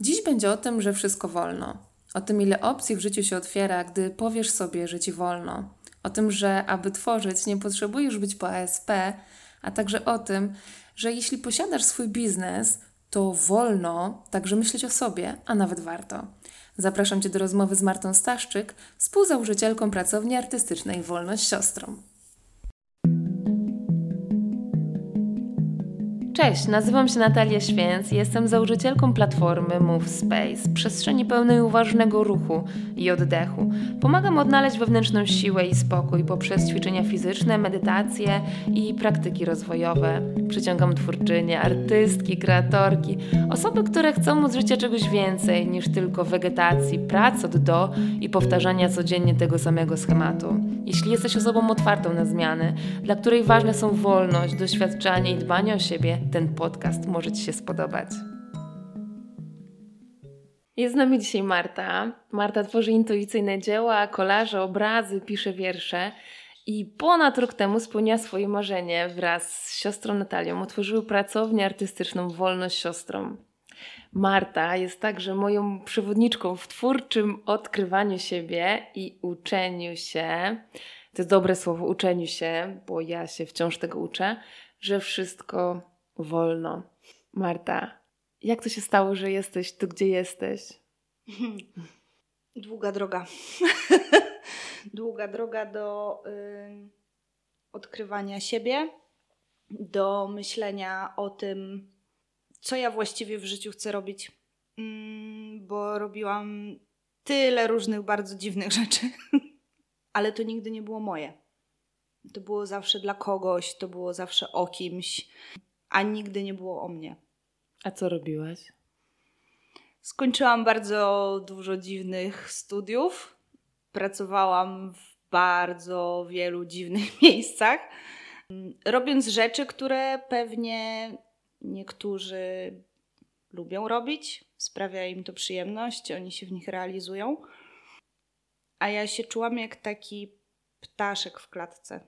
Dziś będzie o tym, że wszystko wolno. O tym, ile opcji w życiu się otwiera, gdy powiesz sobie, że ci wolno. O tym, że aby tworzyć, nie potrzebujesz być po ASP, a także o tym, że jeśli posiadasz swój biznes, to wolno także myśleć o sobie, a nawet warto. Zapraszam Cię do rozmowy z Martą Staszczyk, współzałożycielką pracowni artystycznej Wolność Siostrą. Cześć, nazywam się Natalia Święc i jestem założycielką platformy Move Space, przestrzeni pełnej uważnego ruchu i oddechu. Pomagam odnaleźć wewnętrzną siłę i spokój poprzez ćwiczenia fizyczne, medytacje i praktyki rozwojowe. Przyciągam twórczynie, artystki, kreatorki, osoby, które chcą od życia czegoś więcej niż tylko wegetacji, prac od do i powtarzania codziennie tego samego schematu. Jeśli jesteś osobą otwartą na zmiany, dla której ważne są wolność, doświadczanie i dbanie o siebie, ten podcast może Ci się spodobać. Jest z nami dzisiaj Marta. Marta tworzy intuicyjne dzieła, kolaże, obrazy, pisze wiersze. I ponad rok temu spełniła swoje marzenie wraz z siostrą Natalią. Otworzyły pracownię artystyczną Wolność Siostrą. Marta jest także moją przewodniczką w twórczym odkrywaniu siebie i uczeniu się. To jest dobre słowo, uczeniu się, bo ja się wciąż tego uczę, że wszystko wolno. Marta, jak to się stało, że jesteś tu, gdzie jesteś? Długa droga. Długa droga do y, odkrywania siebie, do myślenia o tym, co ja właściwie w życiu chcę robić. Mm, bo robiłam tyle różnych bardzo dziwnych rzeczy, ale to nigdy nie było moje. To było zawsze dla kogoś, to było zawsze o kimś a nigdy nie było o mnie. A co robiłaś? Skończyłam bardzo dużo dziwnych studiów. Pracowałam w bardzo wielu dziwnych miejscach, robiąc rzeczy, które pewnie niektórzy lubią robić, sprawia im to przyjemność, oni się w nich realizują. A ja się czułam jak taki ptaszek w klatce.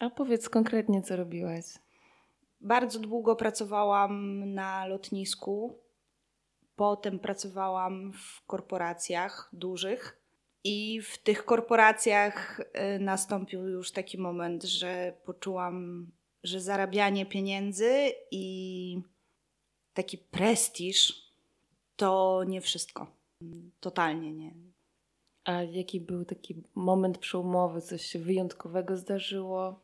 A powiedz konkretnie, co robiłaś? Bardzo długo pracowałam na lotnisku, potem pracowałam w korporacjach dużych. I w tych korporacjach y, nastąpił już taki moment, że poczułam, że zarabianie pieniędzy i taki prestiż to nie wszystko. Totalnie nie. A jaki był taki moment przełomowy? Coś wyjątkowego zdarzyło?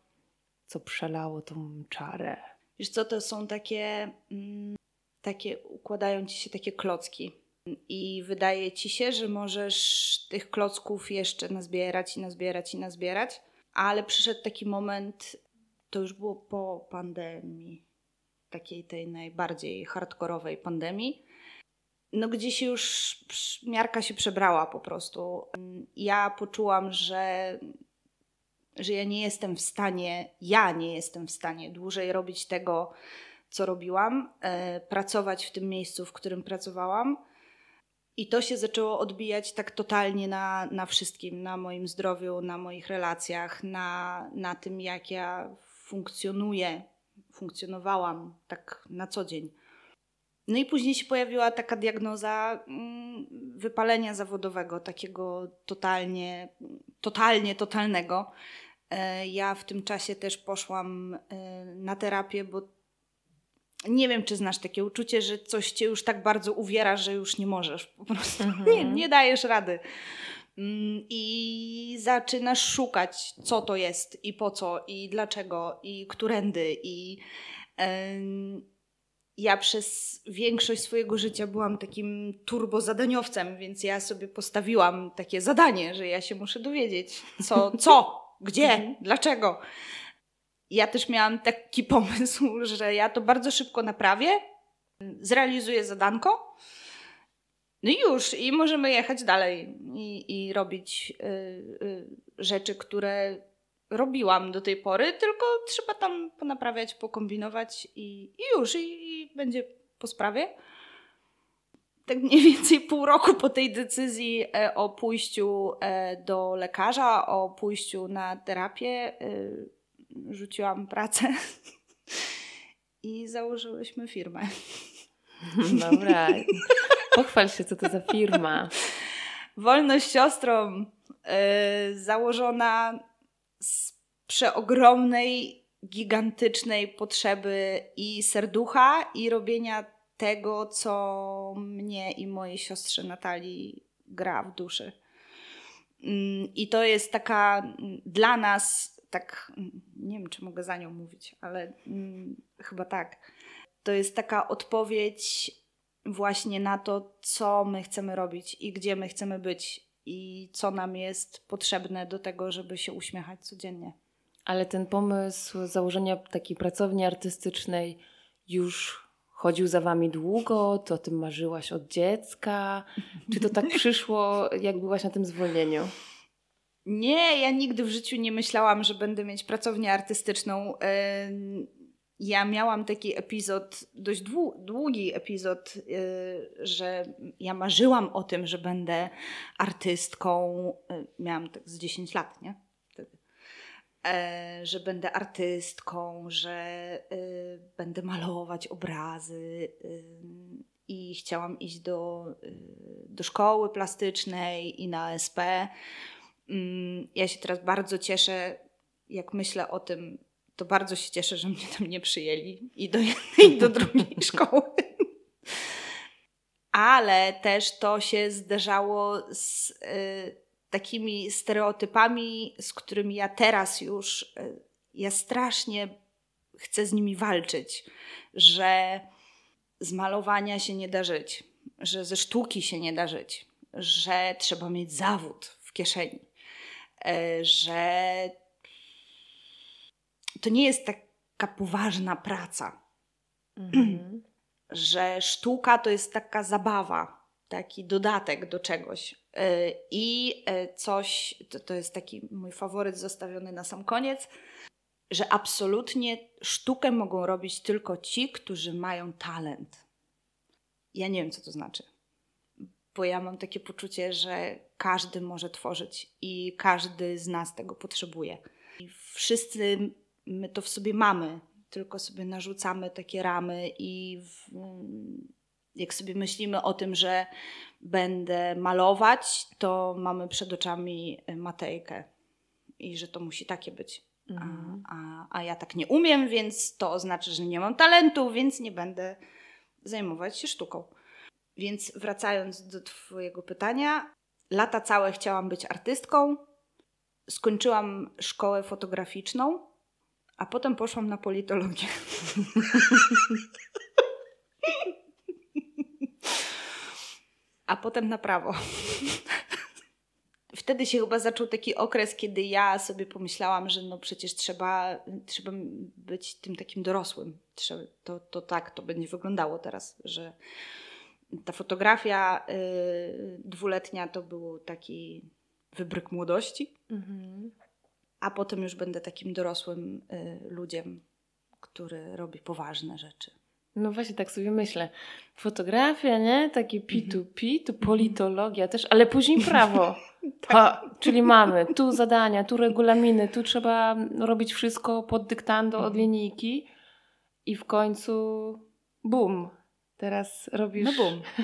Co przelało tą czarę? Wiesz co, to są takie, mm, takie układają ci się takie klocki i wydaje ci się, że możesz tych klocków jeszcze nazbierać i nazbierać i nazbierać, ale przyszedł taki moment, to już było po pandemii, takiej tej najbardziej hardkorowej pandemii, no gdzie się już miarka się przebrała po prostu. Ja poczułam, że że ja nie jestem w stanie, ja nie jestem w stanie dłużej robić tego, co robiłam, e, pracować w tym miejscu, w którym pracowałam. I to się zaczęło odbijać tak totalnie na, na wszystkim, na moim zdrowiu, na moich relacjach, na, na tym, jak ja funkcjonuję, funkcjonowałam tak na co dzień. No i później się pojawiła taka diagnoza mm, wypalenia zawodowego, takiego totalnie, totalnie, totalnego. E, ja w tym czasie też poszłam e, na terapię, bo nie wiem, czy znasz takie uczucie, że coś cię już tak bardzo uwiera, że już nie możesz. Po prostu mhm. nie, nie dajesz rady. Mm, I zaczynasz szukać, co to jest i po co, i dlaczego, i którędy. I ja przez większość swojego życia byłam takim turbozadaniowcem, więc ja sobie postawiłam takie zadanie, że ja się muszę dowiedzieć, co, co, gdzie, mhm. dlaczego. Ja też miałam taki pomysł, że ja to bardzo szybko naprawię, zrealizuję zadanko, no i już, i możemy jechać dalej i, i robić y, y, rzeczy, które robiłam do tej pory, tylko trzeba tam ponaprawiać, pokombinować i, i już, i, i będzie po sprawie. Tak mniej więcej pół roku po tej decyzji e, o pójściu e, do lekarza, o pójściu na terapię, e, rzuciłam pracę i założyłyśmy firmę. Dobra, pochwal się, co to za firma. Wolność siostrą założona z przeogromnej, gigantycznej potrzeby i serducha, i robienia tego, co mnie i mojej siostrze Natalii gra w duszy. Mm, I to jest taka mm, dla nas, tak, mm, nie wiem czy mogę za nią mówić, ale hmm, chyba tak. To jest taka odpowiedź właśnie na to, co my chcemy robić i gdzie my chcemy być i co nam jest potrzebne do tego, żeby się uśmiechać codziennie. Ale ten pomysł założenia takiej pracowni artystycznej już chodził za wami długo? To o tym marzyłaś od dziecka? Czy to tak przyszło, jak byłaś na tym zwolnieniu? Nie, ja nigdy w życiu nie myślałam, że będę mieć pracownię artystyczną. Ja miałam taki epizod, dość długi epizod, y, że ja marzyłam o tym, że będę artystką. Y, miałam tak z 10 lat, nie? E, że będę artystką, że y, będę malować obrazy. Y, I chciałam iść do, y, do szkoły plastycznej i na SP. Mm, ja się teraz bardzo cieszę, jak myślę o tym, to bardzo się cieszę, że mnie tam nie przyjęli i do jednej, i do drugiej szkoły. Ale też to się zderzało z takimi stereotypami, z którymi ja teraz już, e, ja strasznie chcę z nimi walczyć, że z malowania się nie da żyć, że ze sztuki się nie da żyć, że trzeba mieć zawód w kieszeni, e, że to nie jest taka poważna praca, mhm. że sztuka to jest taka zabawa, taki dodatek do czegoś. Y, I y, coś, to, to jest taki mój faworyt zostawiony na sam koniec, że absolutnie sztukę mogą robić tylko ci, którzy mają talent. Ja nie wiem, co to znaczy, bo ja mam takie poczucie, że każdy może tworzyć i każdy z nas tego potrzebuje. I wszyscy my to w sobie mamy, tylko sobie narzucamy takie ramy i w, jak sobie myślimy o tym, że będę malować, to mamy przed oczami e, Matejkę i że to musi takie być. Mhm. A, a, a ja tak nie umiem, więc to oznacza, że nie mam talentu, więc nie będę zajmować się sztuką. Więc wracając do Twojego pytania, lata całe chciałam być artystką. Skończyłam szkołę fotograficzną, a potem poszłam na politologię. a potem na prawo. Wtedy się chyba zaczął taki okres, kiedy ja sobie pomyślałam, że no przecież trzeba, trzeba być tym takim dorosłym. Trzeba, to, to tak to będzie wyglądało teraz, że ta fotografia y, dwuletnia to był taki wybryk młodości, mhm. a potem już będę takim dorosłym y, ludziem, który robi poważne rzeczy. No właśnie tak sobie myślę. Fotografia, nie? Takie P2P, tu politologia też, ale później prawo. tak. ha, czyli mamy tu zadania, tu regulaminy, tu trzeba robić wszystko pod dyktando od mhm. linijki i w końcu bum. Teraz robisz... No bum.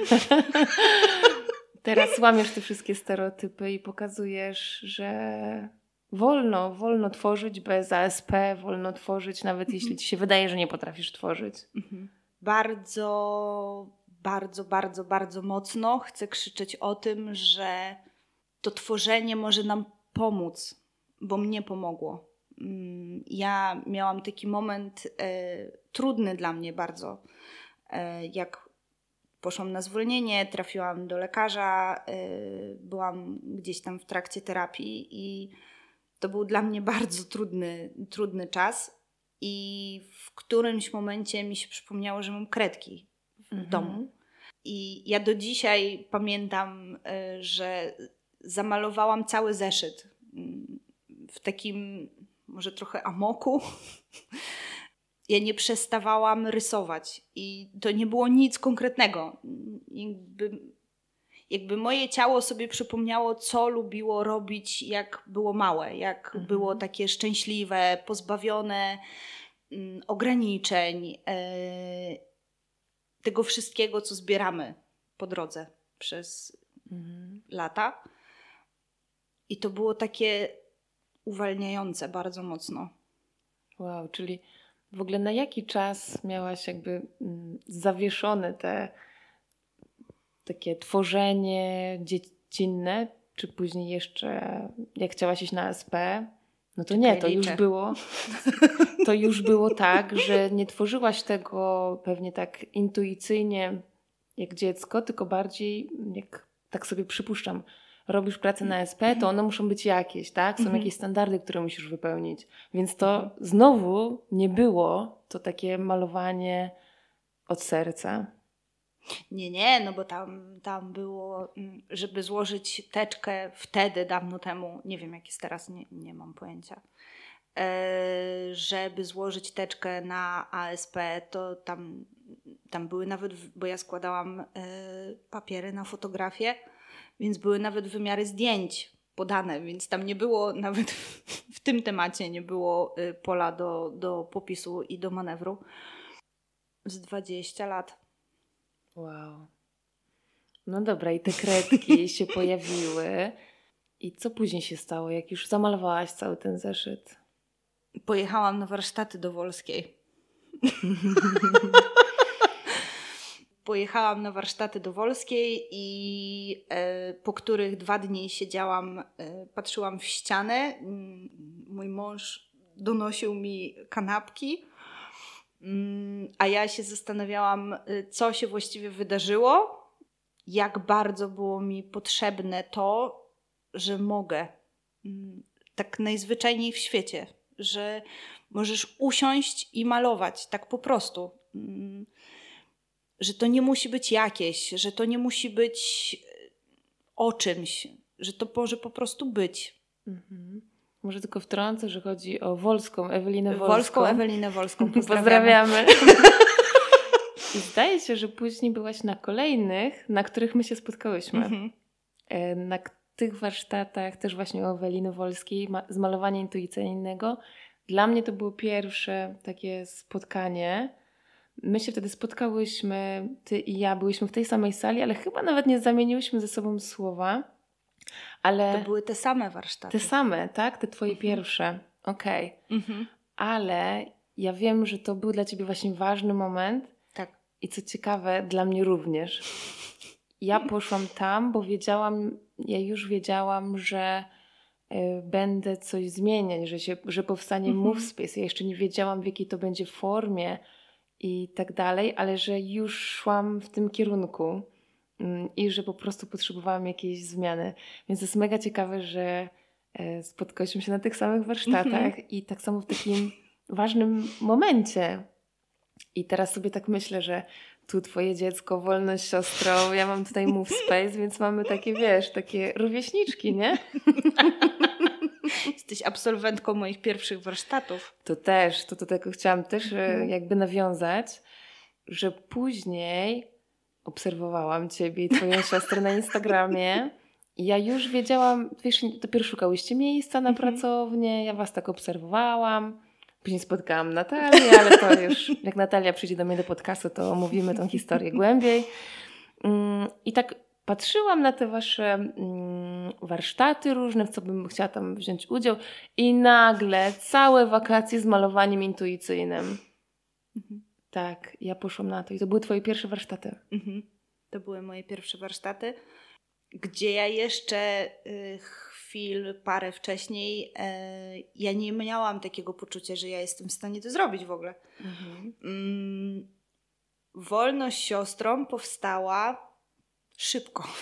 Teraz łamiesz te wszystkie stereotypy i pokazujesz, że wolno, wolno tworzyć bez ASP, wolno tworzyć nawet jeśli ci się wydaje, że nie potrafisz tworzyć. Mhm bardzo, bardzo, bardzo, bardzo mocno chcę krzyczeć o tym, że to tworzenie może nam pomóc, bo mnie pomogło. Mm, ja miałam taki moment e, trudny dla mnie bardzo, e, jak poszłam na zwolnienie, trafiłam do lekarza, e, byłam gdzieś tam w trakcie terapii i to był dla mnie bardzo trudny, trudny czas. I w którymś momencie mi się przypomniało, że mam kredki w mhm. domu. I ja do dzisiaj pamiętam, e, że zamalowałam cały zeszyt mm, w takim może trochę amoku. Ja nie przestawałam rysować i to nie było nic konkretnego. Jakby, jakby moje ciało sobie przypomniało, co lubiło robić, jak było małe, jak mhm. było takie szczęśliwe, pozbawione Mm, ograniczeń. E, tego wszystkiego, co zbieramy po drodze przez Mhm. lata. I to było takie uwalniające bardzo mocno. Wow, czyli w ogóle na jaki czas miałaś jakby mm, zawieszone te takie tworzenie dziecinne, czy później jeszcze jak chciałaś iść na SP? No to nie, to już było to już było tak, że nie tworzyłaś tego pewnie tak intuicyjnie jak dziecko, tylko bardziej jak tak sobie przypuszczam, robisz pracę na SP, to one muszą być jakieś, tak? Są Mhm. jakieś standardy, które musisz wypełnić. Więc to znowu nie było to takie malowanie od serca. Nie, nie, no bo tam, tam było, mm, żeby złożyć teczkę wtedy, dawno temu, nie wiem jak jest teraz, nie, nie mam pojęcia. E, żeby złożyć teczkę na ASP, to tam, tam były nawet, bo ja składałam e, papiery na fotografię, więc były nawet wymiary zdjęć podane, więc tam nie było nawet w, w tym temacie nie było e, pola do, do popisu i do manewru. Z 20 lat. Wow. No dobra, i te kredki się pojawiły. I co później się stało, jak już zamalowałaś cały ten zeszyt? Pojechałam na warsztaty do Wolskiej. Pojechałam na warsztaty do Wolskiej i e, po których dwa dni siedziałam, e, patrzyłam w ścianę. Mój mąż donosił mi kanapki, a ja się zastanawiałam, e, co się właściwie wydarzyło, jak bardzo było mi potrzebne to, że mogę. Mm, Tak najzwyczajniej w świecie, że możesz usiąść i malować tak po prostu. Mm, Że to nie musi być jakieś, że to nie musi być e, o czymś, że to może po prostu być. Mhm. Może tylko wtrącę, że chodzi o Wolską, Ewelinę Wolską. Wolską, Ewelinę Wolską. Pozdrawiamy. I zdaje się, że później byłaś na kolejnych, na których my się spotkałyśmy. Mhm. E, Na tych warsztatach też właśnie o Eweliny Wolskiej, z malowania intuicyjnego. Dla mnie to było pierwsze takie spotkanie. My się wtedy spotkałyśmy, ty i ja byłyśmy w tej samej sali, ale chyba nawet nie zamieniłyśmy ze sobą słowa. Ale To były te same warsztaty. te same, tak? Te twoje Mhm. pierwsze. Okej. Mhm. Ale ja wiem, że to był dla ciebie właśnie ważny moment. Tak. I co ciekawe, dla mnie również. Ja poszłam tam, bo wiedziałam, ja już wiedziałam, że y, będę coś zmieniać, że, się, że powstanie Mhm. Move Space. Ja jeszcze nie wiedziałam, w jakiej to będzie formie i tak dalej, ale że już szłam w tym kierunku i że po prostu potrzebowałam jakiejś zmiany. Więc jest mega ciekawe, że e, spotkałyśmy się na tych samych warsztatach Mhm. i tak samo w takim ważnym momencie. I teraz sobie tak myślę, że tu twoje dziecko, wolność siostrą, ja mam tutaj Move Space, więc mamy takie, wiesz, takie rówieśniczki, nie? Jesteś absolwentką moich pierwszych warsztatów. To też, to do tego chciałam też e, Mhm. jakby nawiązać, że później obserwowałam ciebie i twoją siostrę na Instagramie ja już wiedziałam, wiesz, dopiero szukałyście miejsca na Mhm. pracownię, ja was tak obserwowałam. Później spotkałam Natalię, ale to już, jak Natalia przyjdzie do mnie do podcastu, to omówimy tą historię głębiej. Mm, I tak patrzyłam na te wasze mm, warsztaty różne, w co bym chciała tam wziąć udział i nagle całe wakacje z malowaniem intuicyjnym. Mhm. Tak, ja poszłam na to i to były twoje pierwsze warsztaty. Mhm. To były moje pierwsze warsztaty, gdzie ja jeszcze y, chwil, parę wcześniej, y, ja nie miałam takiego poczucia, że ja jestem w stanie to zrobić w ogóle. Mm, wolność siostrą powstała szybko.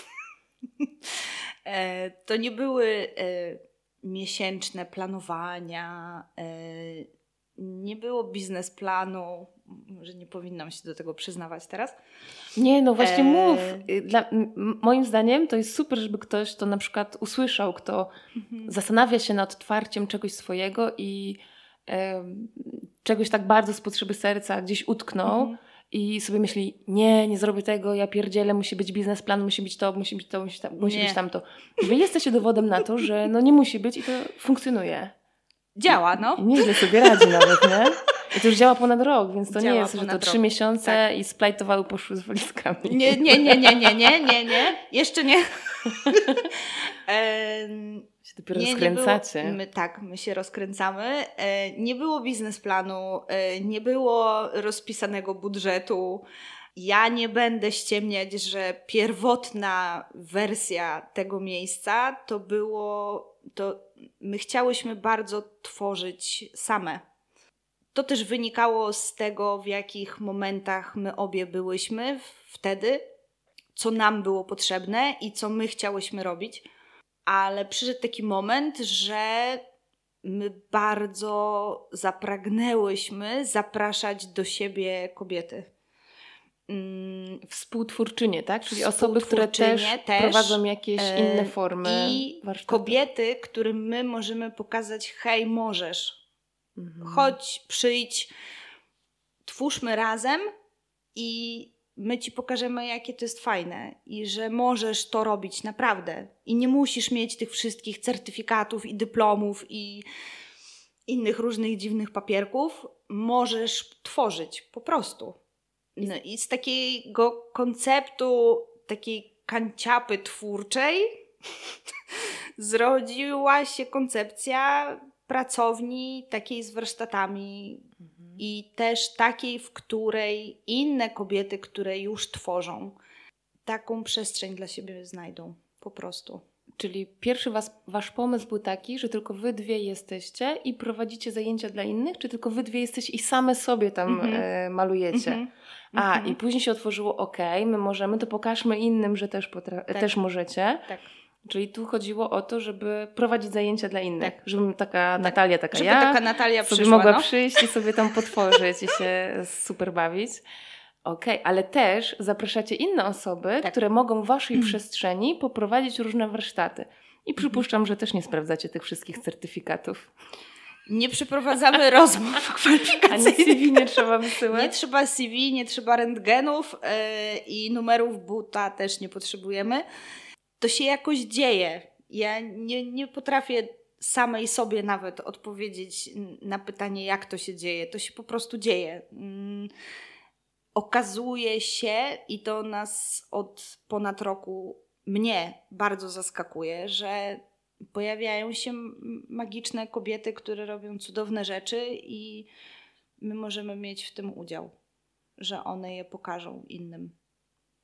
E, to nie były e, miesięczne planowania, e, nie było biznesplanu. Może nie powinnam się do tego przyznawać teraz. Nie, no właśnie Eee. mów. Dla, moim zdaniem to jest super, żeby ktoś to na przykład usłyszał, kto zastanawia się nad otwarciem czegoś swojego i em, czegoś tak bardzo z potrzeby serca gdzieś utknął Mhm. i sobie myśli, nie, nie zrobię tego, ja pierdzielę, musi być biznesplan, musi być to, musi być to, musi, tam, musi Nie. być tamto. Wy jesteście dowodem na to, że no nie musi być i to funkcjonuje. Działa, no. Nieźle sobie radzi nawet, nie? I to już działa ponad rok, więc to Działa nie jest, że to trzy miesiące Tak. i splajtowały poszły z walizkami. Nie, nie, nie, nie, nie, nie, nie, nie. Jeszcze nie. Się dopiero nie, skręcacie. Nie było, my, tak, my się rozkręcamy. E, nie było biznesplanu, e, nie było rozpisanego budżetu. Ja nie będę ściemniać, że pierwotna wersja tego miejsca to było, to my chciałyśmy bardzo tworzyć same. To też wynikało z tego, w jakich momentach my obie byłyśmy wtedy, co nam było potrzebne i co my chciałyśmy robić ale przyszedł taki moment, że my bardzo zapragnęłyśmy zapraszać do siebie kobiety. Mm, Współtwórczynie, tak? Czyli osoby, które też, też, prowadzą jakieś e, inne formy I warsztatów. kobiety, którym my możemy pokazać, hej, możesz, Mhm. chodź, przyjdź, twórzmy razem i my ci pokażemy, jakie to jest fajne i że możesz to robić naprawdę. I nie musisz mieć tych wszystkich certyfikatów i dyplomów i innych różnych dziwnych papierków. Możesz tworzyć po prostu. No I z takiego konceptu takiej kanciapy twórczej zrodziła się koncepcja pracowni takiej z warsztatami Mhm. i też takiej, w której inne kobiety, które już tworzą, taką przestrzeń dla siebie znajdą. Po prostu. Czyli pierwszy was, wasz pomysł był taki, że tylko wy dwie jesteście i prowadzicie zajęcia dla innych, czy tylko wy dwie jesteście i same sobie tam Mhm. e, malujecie? Mhm. A, Mhm. i później się otworzyło, ok, my możemy, to pokażmy innym, że też, potra- Tak. też możecie. Tak. Czyli tu chodziło o to, żeby prowadzić zajęcia dla innych. Tak. Żeby taka Natalia, taka Żeby ja, taka Natalia sobie przyszła. mogła no. przyjść i sobie tam potworzyć i się super bawić. Okej, ale też zapraszacie inne osoby, Tak. które mogą w waszej przestrzeni poprowadzić różne warsztaty. I przypuszczam, że też nie sprawdzacie tych wszystkich certyfikatów. Nie przeprowadzamy rozmów Ani kwalifikacyjnych. CV nie trzeba wysyłać. Nie trzeba CV, nie trzeba rentgenów yy, i numerów buta też nie potrzebujemy. To się jakoś dzieje. Ja nie, nie potrafię samej sobie nawet odpowiedzieć na pytanie, jak to się dzieje. To się po prostu dzieje. Mm, Okazuje się, i to nas od ponad roku mnie bardzo zaskakuje, że pojawiają się magiczne kobiety, które robią cudowne rzeczy i my możemy mieć w tym udział, że one je pokażą innym.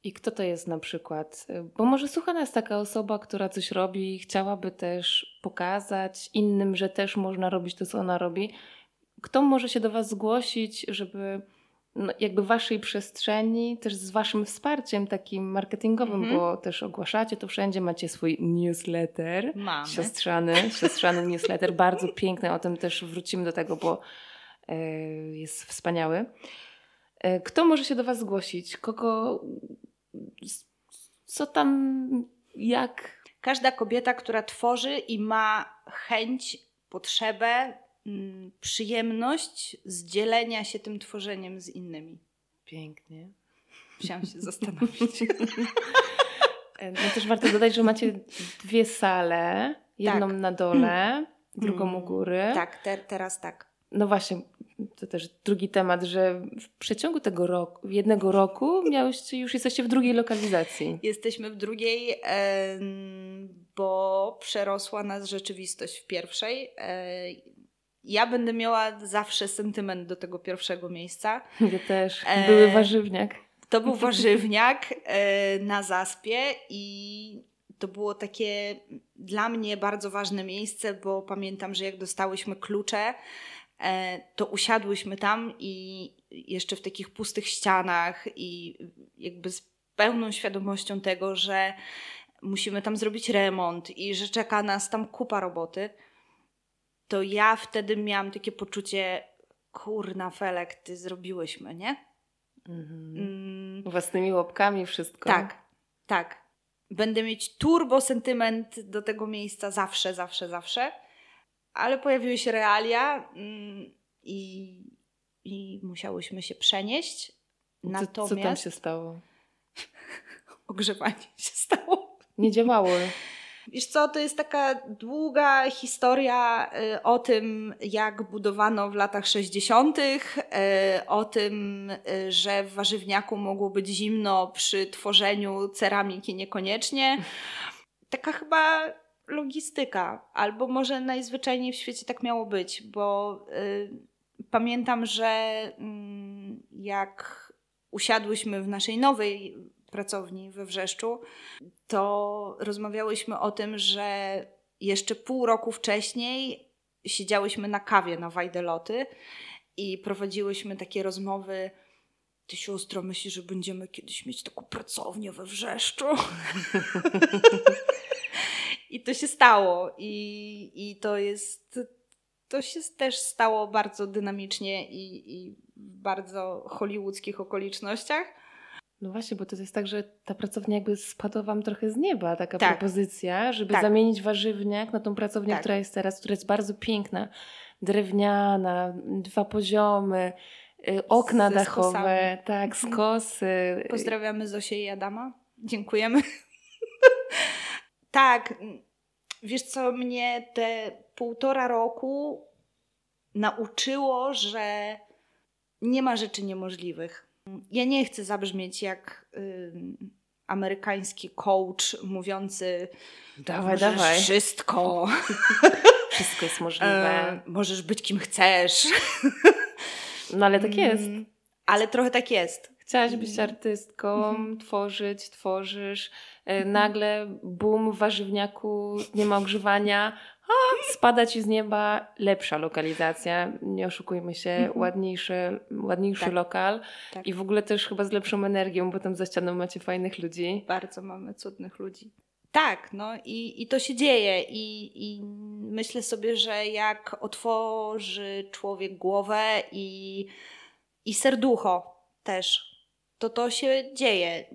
I kto to jest na przykład? Bo może słucha nas taka osoba, która coś robi i chciałaby też pokazać innym, że też można robić to, co ona robi. Kto może się do Was zgłosić, żeby no, jakby Waszej przestrzeni, też z Waszym wsparciem takim marketingowym, Mhm. bo też ogłaszacie to wszędzie, macie swój newsletter, Mamy. siostrzany, siostrzany newsletter, bardzo piękny, o tym też wrócimy do tego, bo e, jest wspaniały. E, Kto może się do Was zgłosić? Kogo, co tam, jak? Każda kobieta, która tworzy i ma chęć, potrzebę, przyjemność z dzielenia się tym tworzeniem z innymi. Pięknie. Musiałam się zastanowić. E, No też warto dodać, że macie dwie sale, jedną na dole, drugą u Mm, góry. tak, te, teraz tak. No właśnie, to też drugi temat, że w przeciągu tego roku, jednego roku miałyście, już jesteście w drugiej lokalizacji. Jesteśmy w drugiej, bo przerosła nas rzeczywistość w pierwszej. Ja będę miała zawsze sentyment do tego pierwszego miejsca. Ja też. E, Były warzywniak. To był warzywniak e, na zaspie i to było takie dla mnie bardzo ważne miejsce, bo pamiętam, że jak dostałyśmy klucze, e, to usiadłyśmy tam i jeszcze w takich pustych ścianach i jakby z pełną świadomością tego, że musimy tam zrobić remont i że czeka nas tam kupa roboty, to ja wtedy miałam takie poczucie, kurna Felek, ty zrobiłyśmy, nie? Mhm. Mm, Własnymi łapkami wszystko. tak, tak. Będę mieć turbo sentyment do tego miejsca zawsze, zawsze, zawsze. Ale pojawiły się realia mm, i, i musiałyśmy się przenieść. Co, Natomiast co tam się stało? ogrzewanie się stało. Nie działało. Wiesz co, to jest taka długa historia y, o tym, jak budowano w latach 60., y, o tym, y, że w warzywniaku mogło być zimno przy tworzeniu ceramiki niekoniecznie. Taka chyba logistyka, albo może najzwyczajniej w świecie tak miało być, bo pamiętam, że mm, jak usiadłyśmy w naszej nowej pracowni we Wrzeszczu, to rozmawiałyśmy o tym, że jeszcze pół roku wcześniej siedziałyśmy na kawie na Wajdeloty i prowadziłyśmy takie rozmowy. Ty siostro, myślisz, że będziemy kiedyś mieć taką pracownię we Wrzeszczu? I to się stało. I, i to jest. To się też stało bardzo dynamicznie i, i w bardzo hollywoodzkich okolicznościach. No właśnie, bo to jest tak, że ta pracownia jakby spadła wam trochę z nieba, taka tak. propozycja, żeby tak. zamienić warzywniak na tą pracownię, tak. która jest teraz, która jest bardzo piękna, drewniana, dwa poziomy, y, okna Ze dachowe, skosami. tak, mhm. skosy. Pozdrawiamy Zosię i Adama. Dziękujemy. tak, wiesz co, mnie te półtora roku nauczyło, że nie ma rzeczy niemożliwych ja nie chcę zabrzmieć jak y, amerykański coach mówiący dawaj, dawaj. wszystko. wszystko jest możliwe. Możesz być kim chcesz. no ale tak jest. Mm, ale trochę tak jest. Chciałaś być mm. artystką, mm tworzyć, tworzysz. E, nagle boom w warzywniaku, nie ma ogrzewania, spada ci z nieba lepsza lokalizacja, nie oszukujmy się, mhm. ładniejszy, ładniejszy tak. lokal tak. i w ogóle też chyba z lepszą energią, bo tam za ścianą macie fajnych ludzi. Bardzo mamy cudnych ludzi. Tak, no i, i to się dzieje i, i myślę sobie, że jak otworzy człowiek głowę i, i serducho też, to to się dzieje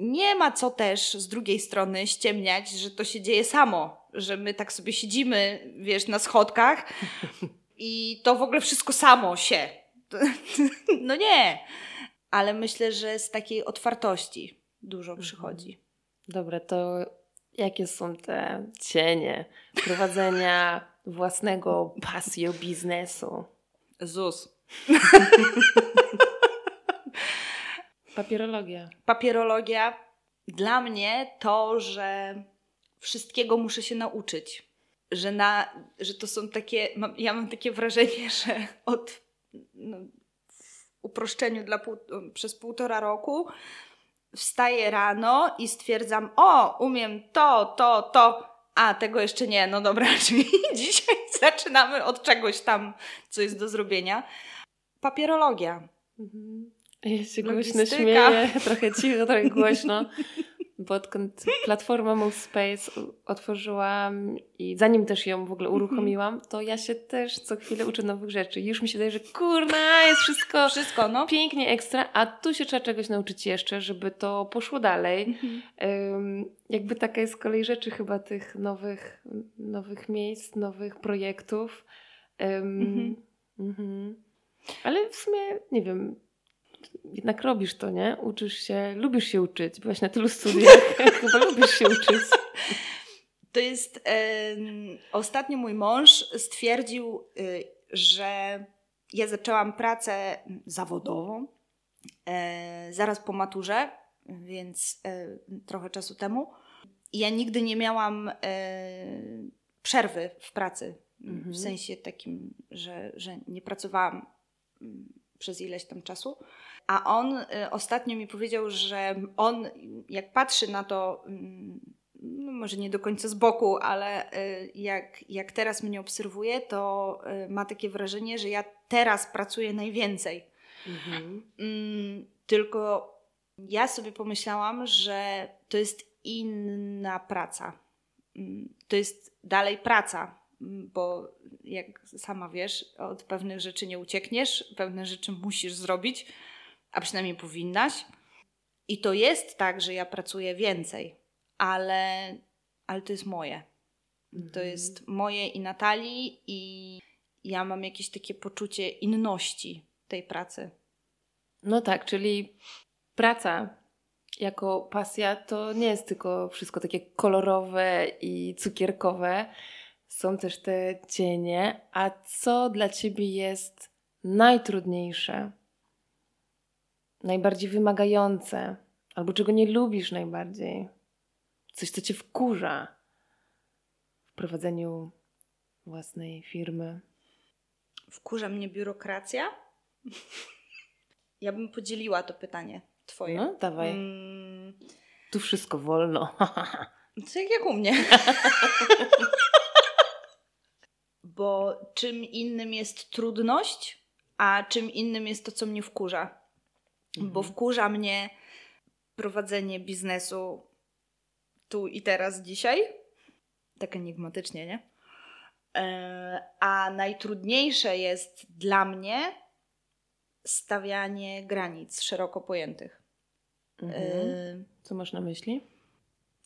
nie ma co też z drugiej strony ściemniać, że to się dzieje samo, że my tak sobie siedzimy, wiesz, na schodkach i to w ogóle wszystko samo się. No nie. Ale myślę, że z takiej otwartości dużo mhm. przychodzi. Dobra, to jakie są te cienie prowadzenia własnego pasjo biznesu? ZUS. Papierologia. Papierologia. Dla mnie to, że wszystkiego muszę się nauczyć. Że, na, że to są takie. Mam, ja mam takie wrażenie, że od. No, w uproszczeniu dla pół, przez półtora roku wstaję rano i stwierdzam: O, umiem to, to, to. A, tego jeszcze nie. No dobra, czyli dzisiaj zaczynamy od czegoś tam, co jest do zrobienia. Papierologia. Mhm. Ja się głośno śmieję, trochę cicho, trochę głośno, bo odkąd platforma Move Space otworzyłam i zanim też ją w ogóle mhm. uruchomiłam, to ja się też co chwilę uczę nowych rzeczy. Już mi się daje, że kurna, jest wszystko, wszystko no. pięknie ekstra, a tu się trzeba czegoś nauczyć jeszcze, żeby to poszło dalej. Um, jakby taka jest kolej rzeczy chyba tych nowych, nowych miejsc, nowych projektów. Um, mhm. Ale w sumie, nie wiem, jednak robisz to, nie? Uczysz się, lubisz się uczyć. Byłaś na tylu studiach, chyba lubisz się uczyć. To jest. E, ostatnio mój mąż stwierdził, e, że ja zaczęłam pracę zawodową e, zaraz po maturze, więc e, trochę czasu temu. I ja nigdy nie miałam e, przerwy w pracy. Mhm. W sensie takim, że, że nie pracowałam mm, przez ileś tam czasu. A on y, ostatnio mi powiedział, że on, jak patrzy na to, mm, no może nie do końca z boku, ale y, jak, jak teraz mnie obserwuje, to y, ma takie wrażenie, że ja teraz pracuję najwięcej. Mhm. Mm, tylko ja sobie pomyślałam, że to jest inna praca. Mm, to jest dalej praca, bo jak sama wiesz, od pewnych rzeczy nie uciekniesz, pewne rzeczy musisz zrobić a przynajmniej powinnaś. I to jest tak, że ja pracuję więcej, ale, ale to jest moje. Mhm. To jest moje i Natalii, i ja mam jakieś takie poczucie inności tej pracy. No tak, czyli praca jako pasja to nie jest tylko wszystko takie kolorowe i cukierkowe. Są też te cienie. A co dla ciebie jest najtrudniejsze, najbardziej wymagające, albo czego nie lubisz najbardziej? Coś, co cię wkurza w prowadzeniu własnej firmy? Wkurza mnie biurokracja? Ja bym podzieliła to pytanie twoje. No, dawaj. Mm, Tu wszystko wolno. to jak, jak u mnie. Bo czym innym jest trudność, a czym innym jest to, co mnie wkurza. Bo wkurza mnie prowadzenie biznesu tu i teraz, dzisiaj. Tak enigmatycznie, nie? E, A najtrudniejsze jest dla mnie stawianie granic szeroko pojętych. Mhm. E, Co masz na myśli?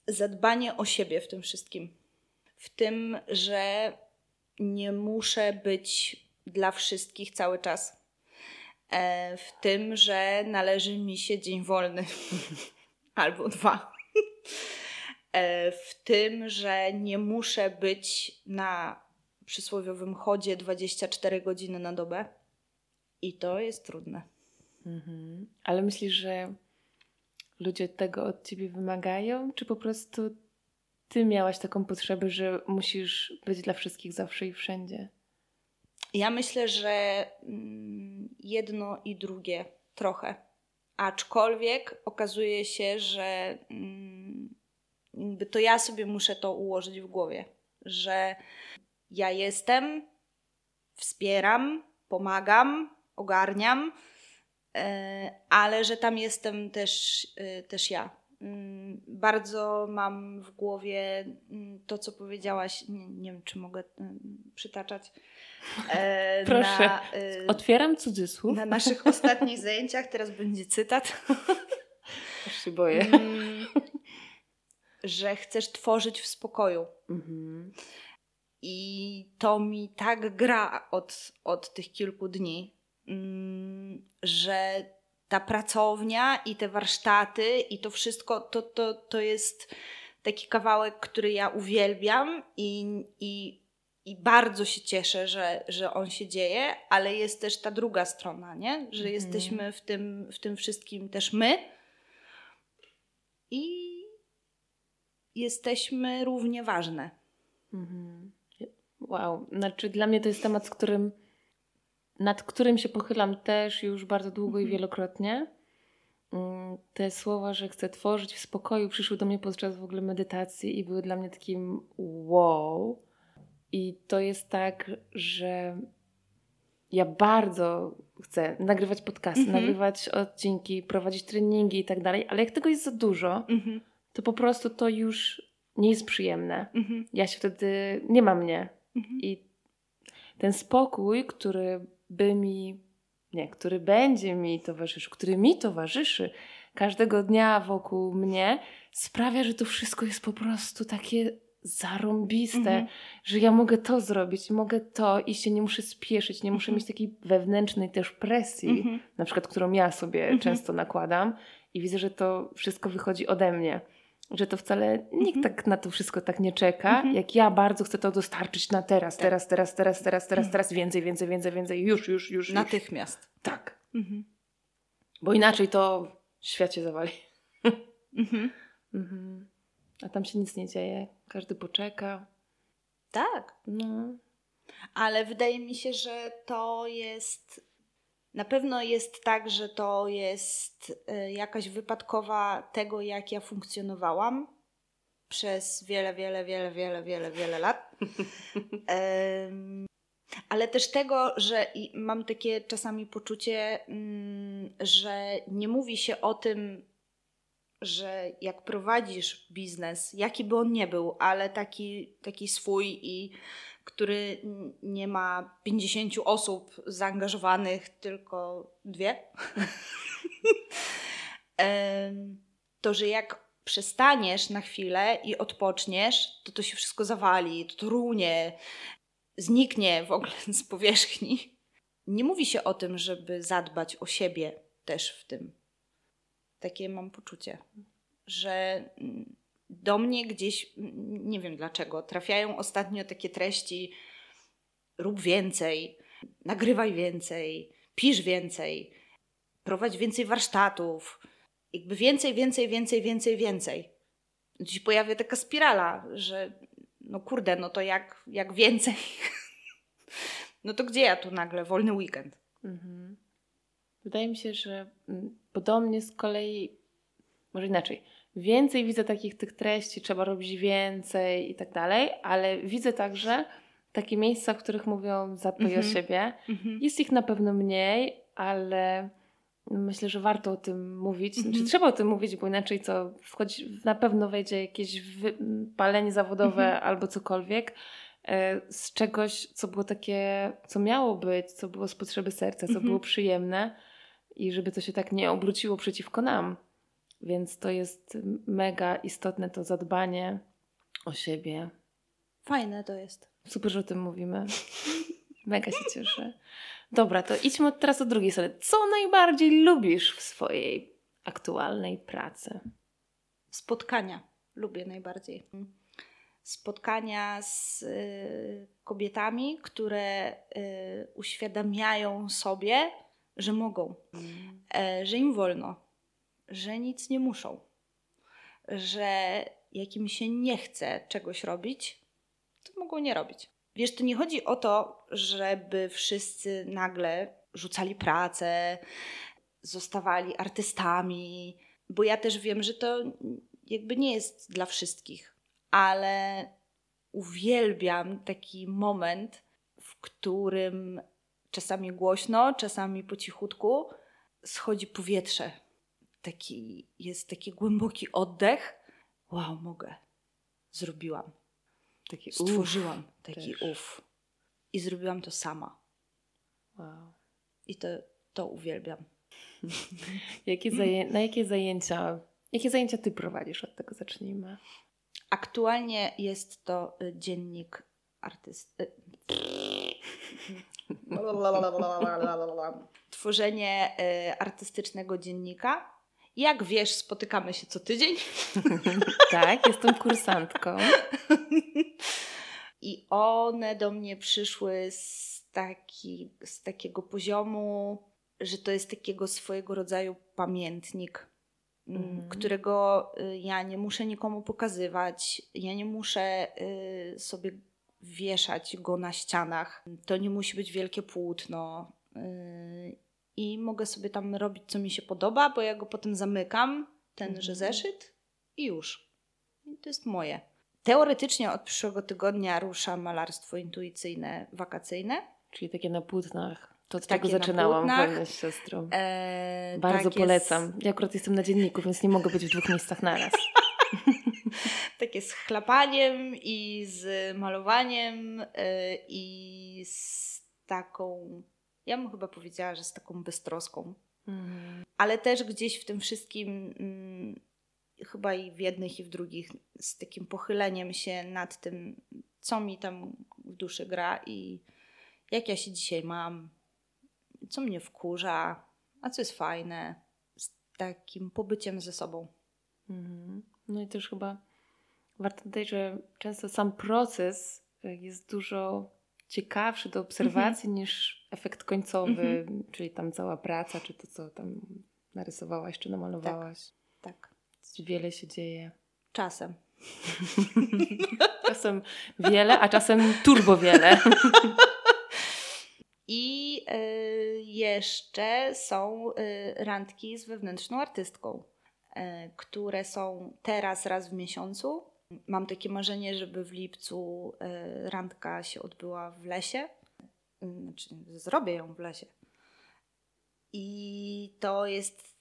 zadbanie o siebie w tym wszystkim. W tym, że nie muszę być dla wszystkich cały czas. E, w tym, że należy mi się dzień wolny albo dwa. E, w tym, że nie muszę być na przysłowiowym chodzie 24 godziny na dobę. I to jest trudne. Mhm. Ale myślisz, że ludzie tego od ciebie wymagają, czy po prostu ty miałaś taką potrzebę, że musisz być dla wszystkich zawsze i wszędzie? Ja myślę, że mm, jedno i drugie trochę. Aczkolwiek okazuje się, że mm, to ja sobie muszę to ułożyć w głowie, że ja jestem, wspieram, pomagam, ogarniam, e, ale że tam jestem też, e, też ja. Mm, Bardzo mam w głowie mm, to, co powiedziałaś. Nie, nie wiem, czy mogę mm, przytaczać. E, Proszę. Na, e, Otwieram cudzysłów. na naszych ostatnich zajęciach, teraz będzie cytat, Aż się boję. że chcesz tworzyć w spokoju. Mhm. I to mi tak gra od, od tych kilku dni, że ta pracownia i te warsztaty i to wszystko to, to, to jest taki kawałek, który ja uwielbiam i, i, i bardzo się cieszę, że, że on się dzieje, ale jest też ta druga strona, nie? że Mhm. jesteśmy w tym, w tym wszystkim też my i jesteśmy równie ważne. Mhm. Wow, znaczy dla mnie to jest temat, z którym, nad którym się pochylam też już bardzo długo i Mhm. wielokrotnie. Mm, Te słowa, że chcę tworzyć w spokoju, przyszły do mnie podczas w ogóle medytacji i były dla mnie takim wow. I to jest tak, że ja bardzo chcę nagrywać podcasty, Mhm. nagrywać odcinki, prowadzić treningi i tak dalej, ale jak tego jest za dużo, Mhm. to po prostu to już nie jest przyjemne Mhm. ja się wtedy nie ma mnie. I ten spokój, który by mi, nie, który będzie mi towarzyszył, który mi towarzyszy każdego dnia wokół mnie, sprawia, że to wszystko jest po prostu takie zarąbiste, Mhm. że ja mogę to zrobić, mogę to i się nie muszę spieszyć, nie muszę Mhm. mieć takiej wewnętrznej też presji, Mhm. na przykład, którą ja sobie Mhm. często nakładam i widzę, że to wszystko wychodzi ode mnie. Że to wcale nikt Mhm. tak na to wszystko tak nie czeka, Mhm. jak ja bardzo chcę to dostarczyć na teraz, Tak. teraz, teraz, teraz, teraz, teraz, Mhm. teraz, więcej, więcej, więcej, więcej, już, już, już. Natychmiast. Tak. Bo inaczej to świat się zawali. A tam się nic nie dzieje. Każdy poczeka. Tak, No. ale wydaje mi się, że to jest. Na pewno jest tak, że to jest y, jakaś wypadkowa tego, jak ja funkcjonowałam przez wiele, wiele, wiele, wiele, wiele, wiele lat. Ale też tego, że mam takie czasami poczucie, mm, że nie mówi się o tym, że jak prowadzisz biznes, jaki by on nie był, ale taki, taki swój i który nie ma 50 osób zaangażowanych, tylko dwie, to że jak przestaniesz na chwilę i odpoczniesz, to to się wszystko zawali, to to runie, zniknie w ogóle z powierzchni. Nie mówi się o tym, żeby zadbać o siebie też w tym. Takie mam poczucie, że mm, do mnie gdzieś, nie wiem dlaczego, trafiają ostatnio takie treści: rób więcej, nagrywaj więcej, pisz więcej, prowadź więcej warsztatów. Jakby więcej, więcej, więcej, więcej, więcej. Dziś pojawia taka spirala, że no kurde, no to jak, jak więcej. no to gdzie ja tu nagle wolny weekend? Mhm. Wydaje mi się, że podobnie z kolei, może inaczej, więcej widzę takich tych treści, trzeba robić więcej i tak dalej, ale widzę także takie miejsca, w których mówią zadbaj Mhm. o siebie. Mhm. Jest ich na pewno mniej, ale myślę, że warto o tym mówić. Mhm. Znaczy, trzeba o tym mówić, bo inaczej co, wchodzi, na pewno wejdzie jakieś palenie zawodowe Mhm. albo cokolwiek e, z czegoś, co było takie, co miało być, co było z potrzeby serca, co Mhm. było przyjemne i żeby to się tak nie obróciło przeciwko nam. Więc to jest mega istotne to zadbanie o siebie. Fajne to jest. Super, że o tym mówimy. Mega się cieszę. Dobra, to idźmy teraz od drugiej strony. Co najbardziej lubisz w swojej aktualnej pracy? Spotkania lubię najbardziej. Spotkania z y, kobietami, które y, uświadamiają sobie, że mogą, e, że im wolno, że nic nie muszą, że jak im się nie chce czegoś robić, to mogą nie robić. Wiesz, to nie chodzi o to, żeby wszyscy nagle rzucali pracę, zostawali artystami, bo ja też wiem, że to jakby nie jest dla wszystkich, ale uwielbiam taki moment, w którym czasami głośno, czasami po cichutku schodzi powietrze. Taki, jest taki głęboki oddech. Wow, mogę. Zrobiłam. Taki Stworzyłam taki też. uf. I zrobiłam to sama. Wow. I to, to uwielbiam. Jakie zaję- na jakie zajęcia, jakie zajęcia ty prowadzisz? Od tego zacznijmy. Aktualnie jest to y, dziennik artysty. Tworzenie y, artystycznego dziennika. Jak wiesz, spotykamy się co tydzień tak, jestem kursantką. i one do mnie przyszły z, taki, z takiego poziomu, że to jest takiego swojego rodzaju pamiętnik, mm, Mhm. którego y, ja nie muszę nikomu pokazywać, ja nie muszę y, sobie wieszać go na ścianach. To nie musi być wielkie płótno. I mogę sobie tam robić, co mi się podoba, bo ja go potem zamykam, tenże Mhm. zeszyt i już. I to jest moje. Teoretycznie od przyszłego tygodnia rusza malarstwo intuicyjne, wakacyjne. Czyli takie na płótnach. To od tego na zaczynałam wojnę z siostrą. Eee, Bardzo takie polecam. Ja akurat jestem na dzienniku, więc nie mogę być w dwóch miejscach naraz. Takie z chlapaniem i z malowaniem e, i z taką, ja bym chyba powiedziała, że z taką beztroską. Mhm. Ale też gdzieś w tym wszystkim, mm, chyba i w jednych i w drugich, z takim pochyleniem się nad tym, co mi tam w duszy gra i jak ja się dzisiaj mam, co mnie wkurza, a co jest fajne, z takim pobyciem ze sobą. Mhm. No i też chyba warto dodać, że często sam proces y, jest dużo ciekawszy do obserwacji niż efekt końcowy, Mhm. czyli tam cała praca, czy to, co tam narysowałaś, czy namalowałaś. Tak, Wiele się dzieje. czasem. Czasem wiele, a czasem turbo wiele. I y, jeszcze są y, randki z wewnętrzną artystką, y, które są teraz raz w miesiącu. Mam takie marzenie, żeby w lipcu y, randka się odbyła w lesie. Y, Znaczy, zrobię ją w lesie. I to jest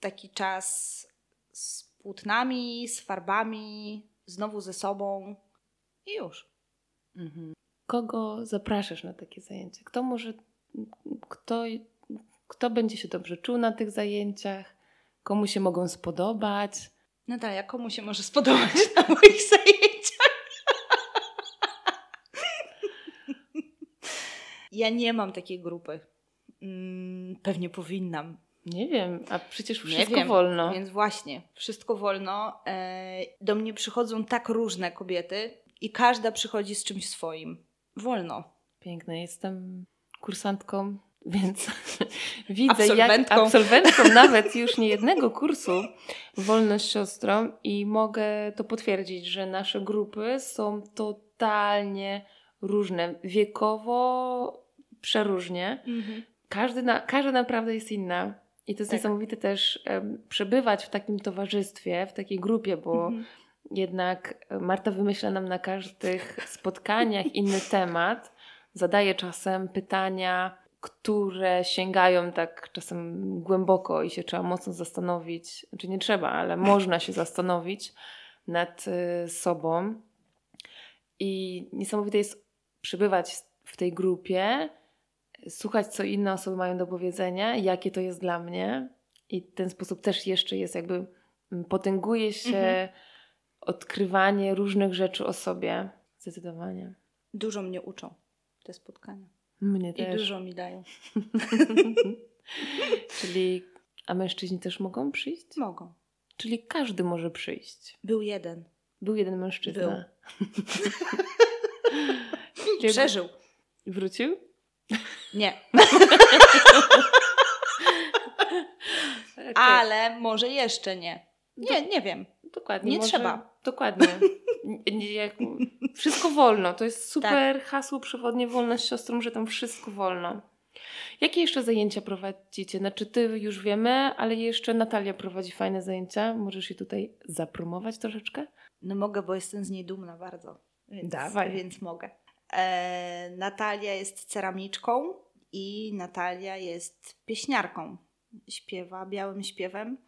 taki czas z płótnami, z farbami, znowu ze sobą i już. Mhm. Kogo zapraszasz na takie zajęcia? Kto może, kto, kto będzie się dobrze czuł na tych zajęciach? Komu się mogą spodobać? Natalia, komu się może spodobać na moich zajęciach? Ja nie mam takiej grupy. Mm, pewnie powinnam. Nie wiem, a przecież wszystko wiem, wolno. Więc właśnie, wszystko wolno. E, do mnie przychodzą tak różne kobiety i każda przychodzi z czymś swoim. Wolno. Piękne, jestem kursantką, więc widzę jak Absolwentką. absolwentką nawet już nie jednego kursu Wolność siostrą i mogę to potwierdzić, że nasze grupy są totalnie różne, wiekowo przeróżnie. Każdy, na, każda naprawdę jest inna. I to jest Tak. niesamowite też em, przebywać w takim towarzystwie, w takiej grupie, bo Mhm. jednak Marta wymyśla nam na każdych spotkaniach inny temat, zadaje czasem pytania, które sięgają tak czasem głęboko i się trzeba mocno zastanowić. Znaczy nie trzeba, ale można się zastanowić nad y, sobą. I niesamowite jest przebywać w tej grupie, słuchać, co inne osoby mają do powiedzenia, jakie to jest dla mnie. I ten sposób też jeszcze jest jakby potęguje się Mhm. odkrywanie różnych rzeczy o sobie. Zdecydowanie. Dużo mnie uczą te spotkania. Mnie I też. dużo mi dają. Czyli, a mężczyźni też mogą przyjść? Mogą. Czyli każdy może przyjść. Był jeden. Był jeden mężczyzna. Czyli Przeżył. Wrócił? Nie. Ale może jeszcze nie. Nie, nie wiem. Dokładnie. Nie może, trzeba. Dokładnie. Jak, wszystko wolno. To jest super hasło przewodnie wolność siostrą, że tam wszystko wolno. Jakie jeszcze zajęcia prowadzicie? Znaczy ty już wiemy, ale jeszcze Natalia prowadzi fajne zajęcia. Możesz je tutaj zapromować troszeczkę? No mogę, bo jestem z niej dumna bardzo. Więc, Dawaj. Więc mogę. E, Natalia jest ceramiczką i Natalia jest pieśniarką. Śpiewa białym śpiewem.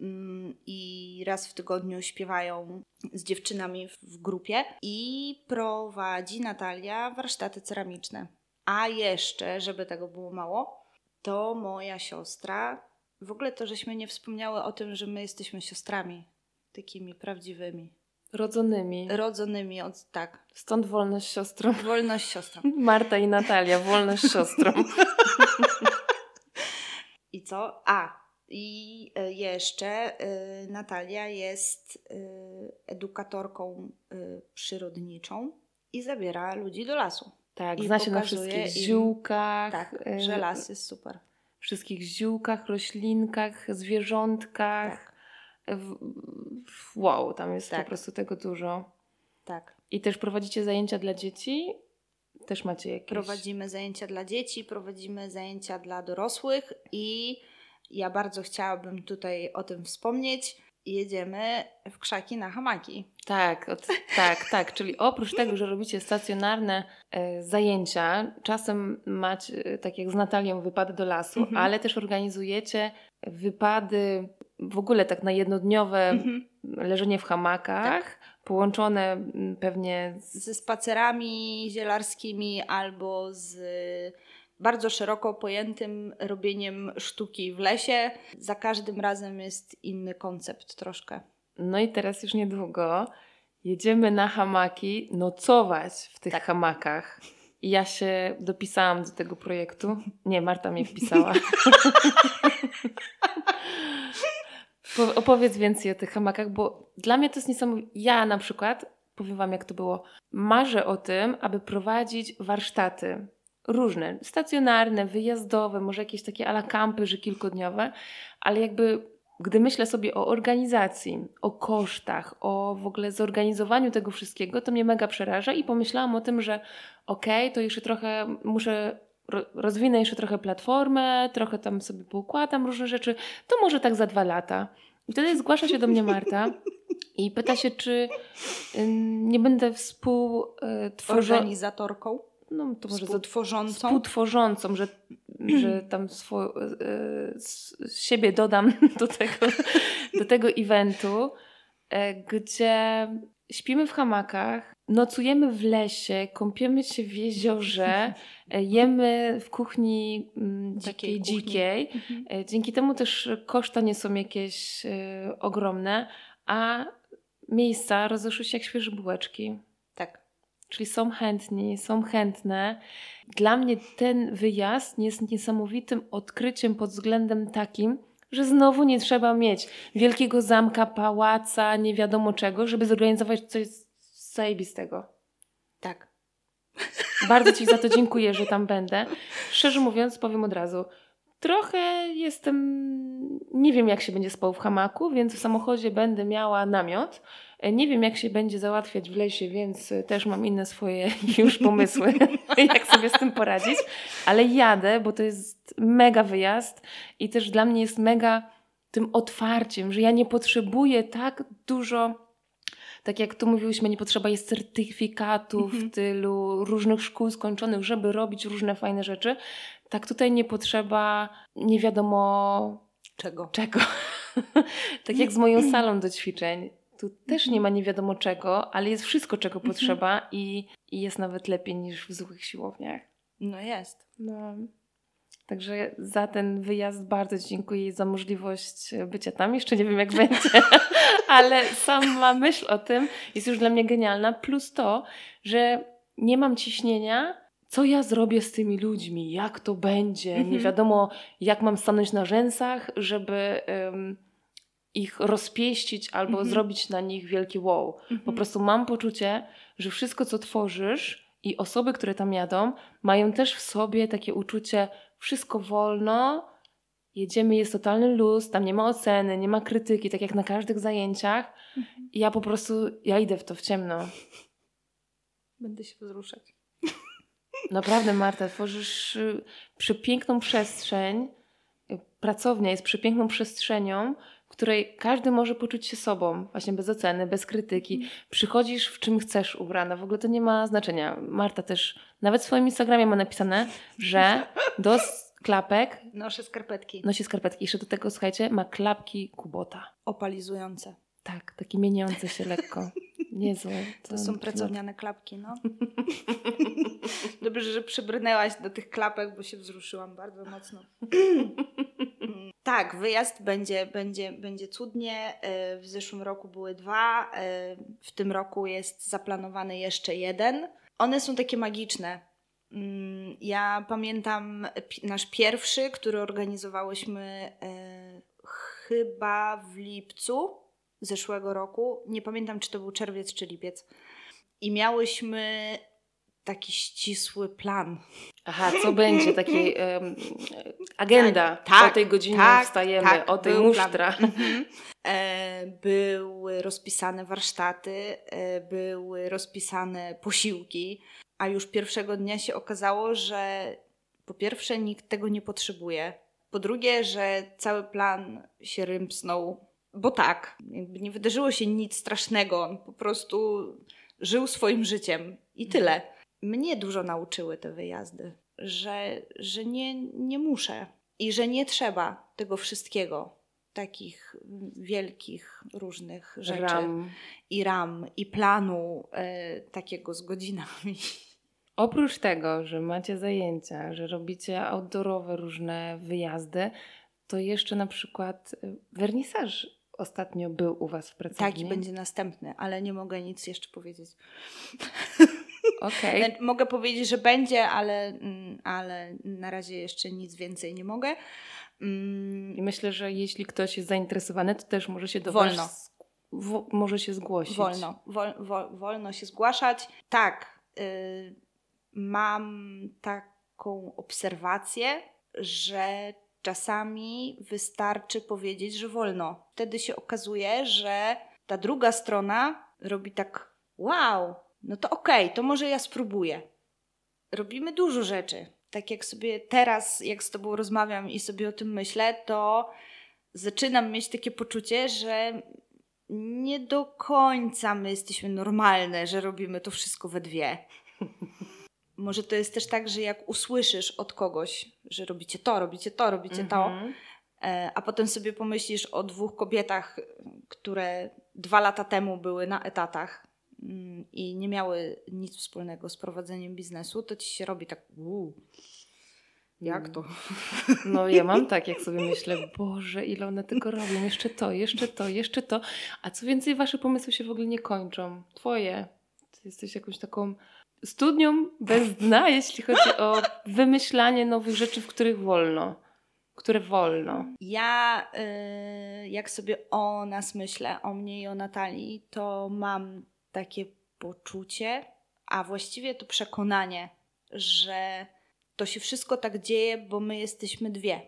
Mm, I raz w tygodniu śpiewają z dziewczynami w, w grupie i prowadzi Natalia warsztaty ceramiczne. A jeszcze, żeby tego było mało, to moja siostra. W ogóle to, żeśmy nie wspomniały o tym, że my jesteśmy siostrami, takimi prawdziwymi, Rodzonymi. rodzonymi od tak. Stąd wolność siostrą. Wolność siostrą. Marta i Natalia, wolność siostrą. I co? A, i e, jeszcze e, Natalia jest e, edukatorką przyrodniczą i zabiera ludzi do lasu. Tak, I zna się na wszystkich im- ziółkach. Tak, że las jest super. Wszystkich ziółkach, roślinkach, zwierzątkach. Tak, Wow, tam jest Tak. po prostu tego dużo. tak. I też prowadzicie zajęcia dla dzieci? Też macie jakieś? Prowadzimy zajęcia dla dzieci, prowadzimy zajęcia dla dorosłych i ja bardzo chciałabym tutaj o tym wspomnieć. Jedziemy w krzaki na hamaki. Tak, od, tak, tak. Czyli oprócz tego, że robicie stacjonarne e, zajęcia, czasem macie, e, tak jak z Natalią, wypady do lasu, Mhm. ale też organizujecie wypady w ogóle tak na jednodniowe Mhm. leżenie w hamakach, połączone mm, pewnie z ze spacerami zielarskimi albo z bardzo szeroko pojętym robieniem sztuki w lesie. Za każdym razem jest inny koncept troszkę. No i teraz już niedługo jedziemy na hamaki nocować w tych Tak. hamakach. I ja się dopisałam do tego projektu. Nie, Marta mnie wpisała. Po- Opowiedz więcej o tych hamakach, bo dla mnie to jest niesamowite. Ja na przykład, powiem Wam jak to było, marzę o tym, aby prowadzić warsztaty różne, stacjonarne, wyjazdowe, może jakieś takie ala kampy, że kilkudniowe, ale jakby gdy myślę sobie o organizacji, o kosztach, o w ogóle zorganizowaniu tego wszystkiego, to mnie mega przeraża i pomyślałam o tym, że okej, to jeszcze trochę muszę, ro, rozwinę jeszcze trochę platformę, trochę tam sobie poukładam różne rzeczy, to może tak za dwa lata. I wtedy zgłasza się do mnie Marta i pyta się, czy nie będę współtworzącą, Organizatorką, no to może współtworzącą. współtworzącą, że, że tam swo, z siebie dodam do tego, do tego eventu, e, gdzie śpimy w hamakach, nocujemy w lesie, kąpiemy się w jeziorze, e, jemy w kuchni mm, Dzikiej takiej dzikiej. Mhm. Dzięki temu też koszta nie są jakieś e, ogromne, a miejsca rozeszły się jak świeże bułeczki. Czyli są chętni, są chętne. Dla mnie ten wyjazd jest niesamowitym odkryciem pod względem takim, że znowu nie trzeba mieć wielkiego zamka, pałaca, nie wiadomo czego, żeby zorganizować coś zajebistego. Tak. Bardzo Ci za to dziękuję, że tam będę. Szczerze mówiąc, powiem od razu, trochę jestem. Nie wiem, jak się będzie spał w hamaku, więc w samochodzie będę miała namiot. Nie wiem, jak się będzie załatwiać w lesie, więc też mam inne swoje już pomysły, jak sobie z tym poradzić. Ale jadę, bo to jest mega wyjazd i też dla mnie jest mega tym otwarciem, że ja nie potrzebuję tak dużo tak jak tu mówiłyśmy, nie potrzeba jest certyfikatów, mhm. tylu różnych szkół skończonych, żeby robić różne fajne rzeczy. Tak tutaj nie potrzeba nie wiadomo czego. czego. tak jak z moją salą do ćwiczeń. Tu też nie ma nie wiadomo czego, ale jest wszystko, czego mhm. potrzeba i, i jest nawet lepiej niż w zwykłych siłowniach. No jest. No. Także za ten wyjazd bardzo dziękuję i za możliwość bycia tam. Jeszcze nie wiem, jak będzie, ale sama myśl o tym jest już dla mnie genialna. Plus to, że nie mam ciśnienia, co ja zrobię z tymi ludźmi, jak to będzie. Nie mhm. wiadomo, jak mam stanąć na rzęsach, żeby um, ich rozpieścić albo mhm. zrobić na nich wielki wow. Po mhm. prostu mam poczucie, że wszystko, co tworzysz i osoby, które tam jadą, mają też w sobie takie uczucie, wszystko wolno, jedziemy, jest totalny luz, tam nie ma oceny, nie ma krytyki, tak jak na każdych zajęciach. I ja po prostu, ja idę w to w ciemno. Będę się wzruszać. Naprawdę, Marta, tworzysz y, przepiękną przestrzeń. Pracownia jest przepiękną przestrzenią, w której każdy może poczuć się sobą, właśnie bez oceny, bez krytyki. Mhm. Przychodzisz w czym chcesz ubrana, w ogóle to nie ma znaczenia. Marta też, nawet w swoim Instagramie ma napisane, że do klapek noszę skarpetki. Nosi skarpetki. Jeszcze do tego, słuchajcie, ma klapki Kubota. Opalizujące. Tak, takie mieniące się lekko. Niezłe. To, to są pracowniane klapki, no. Dobrze, że przybrnęłaś do tych klapek, bo się wzruszyłam bardzo mocno. tak, wyjazd będzie, będzie, będzie cudnie. E, w zeszłym roku były dwa, e, w tym roku jest zaplanowany jeszcze jeden. One są takie magiczne. Mm, ja pamiętam nasz pierwszy, który organizowałyśmy e, chyba w lipcu zeszłego roku. Nie pamiętam, czy to był czerwiec czy lipiec. I miałyśmy taki ścisły plan. Aha, co będzie? Taki um, agenda. Tak, tak, o tej godzinie tak, wstajemy, tak, o tej musztra. Mhm. E, były rozpisane warsztaty, e, były rozpisane posiłki, a już pierwszego dnia się okazało, że po pierwsze nikt tego nie potrzebuje. Po drugie, że cały plan się rymsnął, bo tak, nie wydarzyło się nic strasznego, on po prostu żył swoim życiem i tyle mnie dużo nauczyły te wyjazdy, że, że nie, nie muszę i że nie trzeba tego wszystkiego, takich wielkich różnych rzeczy ram. i ram, i planu e, takiego z godzinami. Oprócz tego, że macie zajęcia, że robicie outdoorowe różne wyjazdy, to jeszcze na przykład e, wernisaż ostatnio był u Was w pracowni. Tak, i będzie następny, ale nie mogę nic jeszcze powiedzieć. Okay. Mogę powiedzieć, że będzie, ale, mm, ale na razie jeszcze nic więcej nie mogę. Mm. I myślę, że jeśli ktoś jest zainteresowany, to też może się do Wolno. Was, może się zgłosić. Wolno, wol, wol, wolno się zgłaszać. Tak, y, mam taką obserwację, że czasami wystarczy powiedzieć, że wolno. Wtedy się okazuje, że ta druga strona robi tak wow, no to okej, okay, to może ja spróbuję. Robimy dużo rzeczy. Tak jak sobie teraz, jak z Tobą rozmawiam i sobie o tym myślę, to zaczynam mieć takie poczucie, że nie do końca my jesteśmy normalne, że robimy to wszystko we dwie. Może to jest też tak, że jak usłyszysz od kogoś, że robicie to, robicie to, robicie to, mhm. e, a potem sobie pomyślisz o dwóch kobietach, które dwa lata temu były na etatach Mm, i nie miały nic wspólnego z prowadzeniem biznesu, to ci się robi tak, uuu, jak to? No ja mam tak, jak sobie myślę, Boże, ile one tego robią, jeszcze to, jeszcze to, jeszcze to. A co więcej, wasze pomysły się w ogóle nie kończą. Twoje. Ty Jesteś jakąś taką studnią bez dna, jeśli chodzi o wymyślanie nowych rzeczy, w których wolno. Które wolno. Ja, y, jak sobie o nas myślę, o mnie i o Natalii, to mam takie poczucie, a właściwie to przekonanie, że to się wszystko tak dzieje, bo my jesteśmy dwie.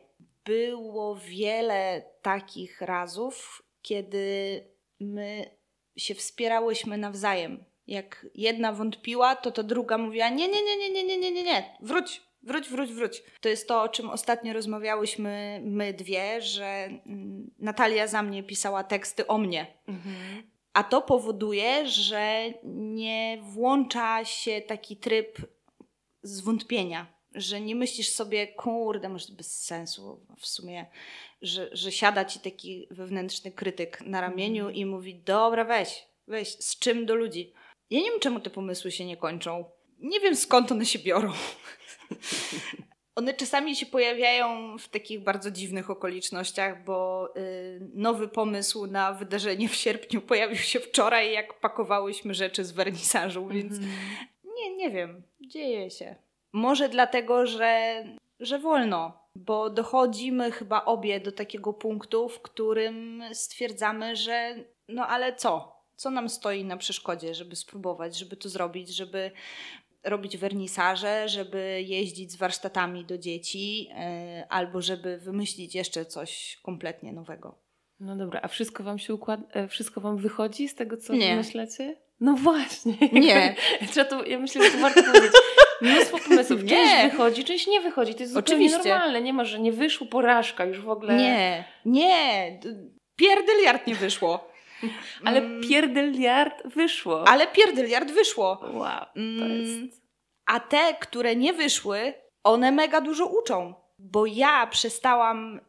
Było wiele takich razów, kiedy my się wspierałyśmy nawzajem. Jak jedna wątpiła, to to druga mówiła: Nie, nie, nie, nie, nie, nie, nie, nie, nie, wróć, wróć, wróć, wróć. To jest to, o czym ostatnio rozmawiałyśmy my dwie, że mm, Natalia za mnie pisała teksty o mnie. Mhm. A to powoduje, że nie włącza się taki tryb zwątpienia, że nie myślisz sobie, kurde, może to bez sensu w sumie, że, że siada ci taki wewnętrzny krytyk na ramieniu i mówi, dobra, weź, weź, z czym do ludzi. Ja nie wiem, czemu te pomysły się nie kończą. Nie wiem, skąd one się biorą. One czasami się pojawiają w takich bardzo dziwnych okolicznościach, bo y, nowy pomysł na wydarzenie w sierpniu pojawił się wczoraj, jak pakowałyśmy rzeczy z wernisażu, więc Mhm. nie, nie wiem, dzieje się. Może dlatego, że, że wolno, bo dochodzimy chyba obie do takiego punktu, w którym stwierdzamy, że no ale co? Co nam stoi na przeszkodzie, żeby spróbować, żeby to zrobić, żeby robić wernisaże, żeby jeździć z warsztatami do dzieci, yy, albo żeby wymyślić jeszcze coś kompletnie nowego. No dobra, a wszystko wam się układa, wszystko wam wychodzi z tego, co Nie. No właśnie. Nie. Trzeba to, ja myślę, że to warto powiedzieć. Mnóstwo pomysłów. Nie. Część wychodzi, część nie wychodzi. To jest zupełnie Oczywiście. normalne. Nie ma, że nie wyszło porażka już w ogóle. Nie, nie, d- pierdyliard nie wyszło. Ale Mm, pierdyliard wyszło. ale pierdyliard wyszło. Wow, to Mm, jest... A te, które nie wyszły, one mega dużo uczą. Bo ja przestałam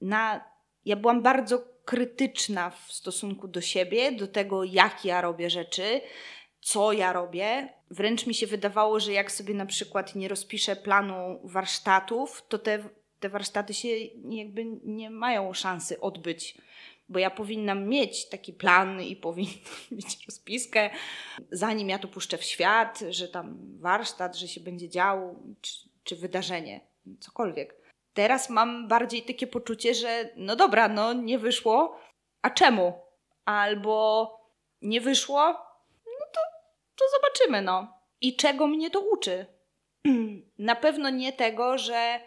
na. Ja byłam bardzo krytyczna w stosunku do siebie, do tego, jak ja robię rzeczy, co ja robię. Wręcz mi się wydawało, że jak sobie na przykład nie rozpiszę planu warsztatów, to te, te warsztaty się jakby nie mają szansy odbyć. Bo ja powinnam mieć taki plan i powinnam mieć rozpiskę, zanim ja to puszczę w świat, że tam warsztat, że się będzie działo, czy, czy wydarzenie, cokolwiek. Teraz mam bardziej takie poczucie, że no dobra, no nie wyszło, a czemu? Albo nie wyszło, no to, to zobaczymy, no. I czego mnie to uczy? Na pewno nie tego, że,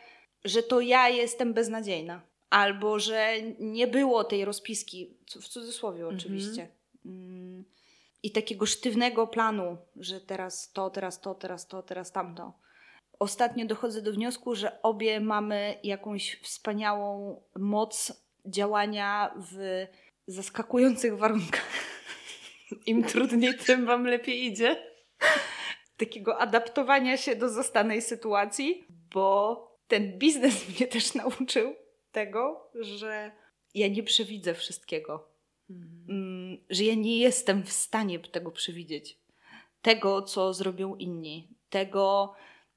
że to ja jestem beznadziejna. Albo że nie było tej rozpiski, w cudzysłowie Mhm. oczywiście. Mm, I takiego sztywnego planu, że teraz to, teraz to, teraz to, teraz tamto. Ostatnio dochodzę do wniosku, że obie mamy jakąś wspaniałą moc działania w zaskakujących warunkach. Im trudniej, tym wam lepiej idzie. Takiego adaptowania się do zastanej sytuacji, bo ten biznes mnie też nauczył tego, że ja nie przewidzę wszystkiego. Mm, że ja nie jestem w stanie tego przewidzieć. Tego, co zrobią inni, tego,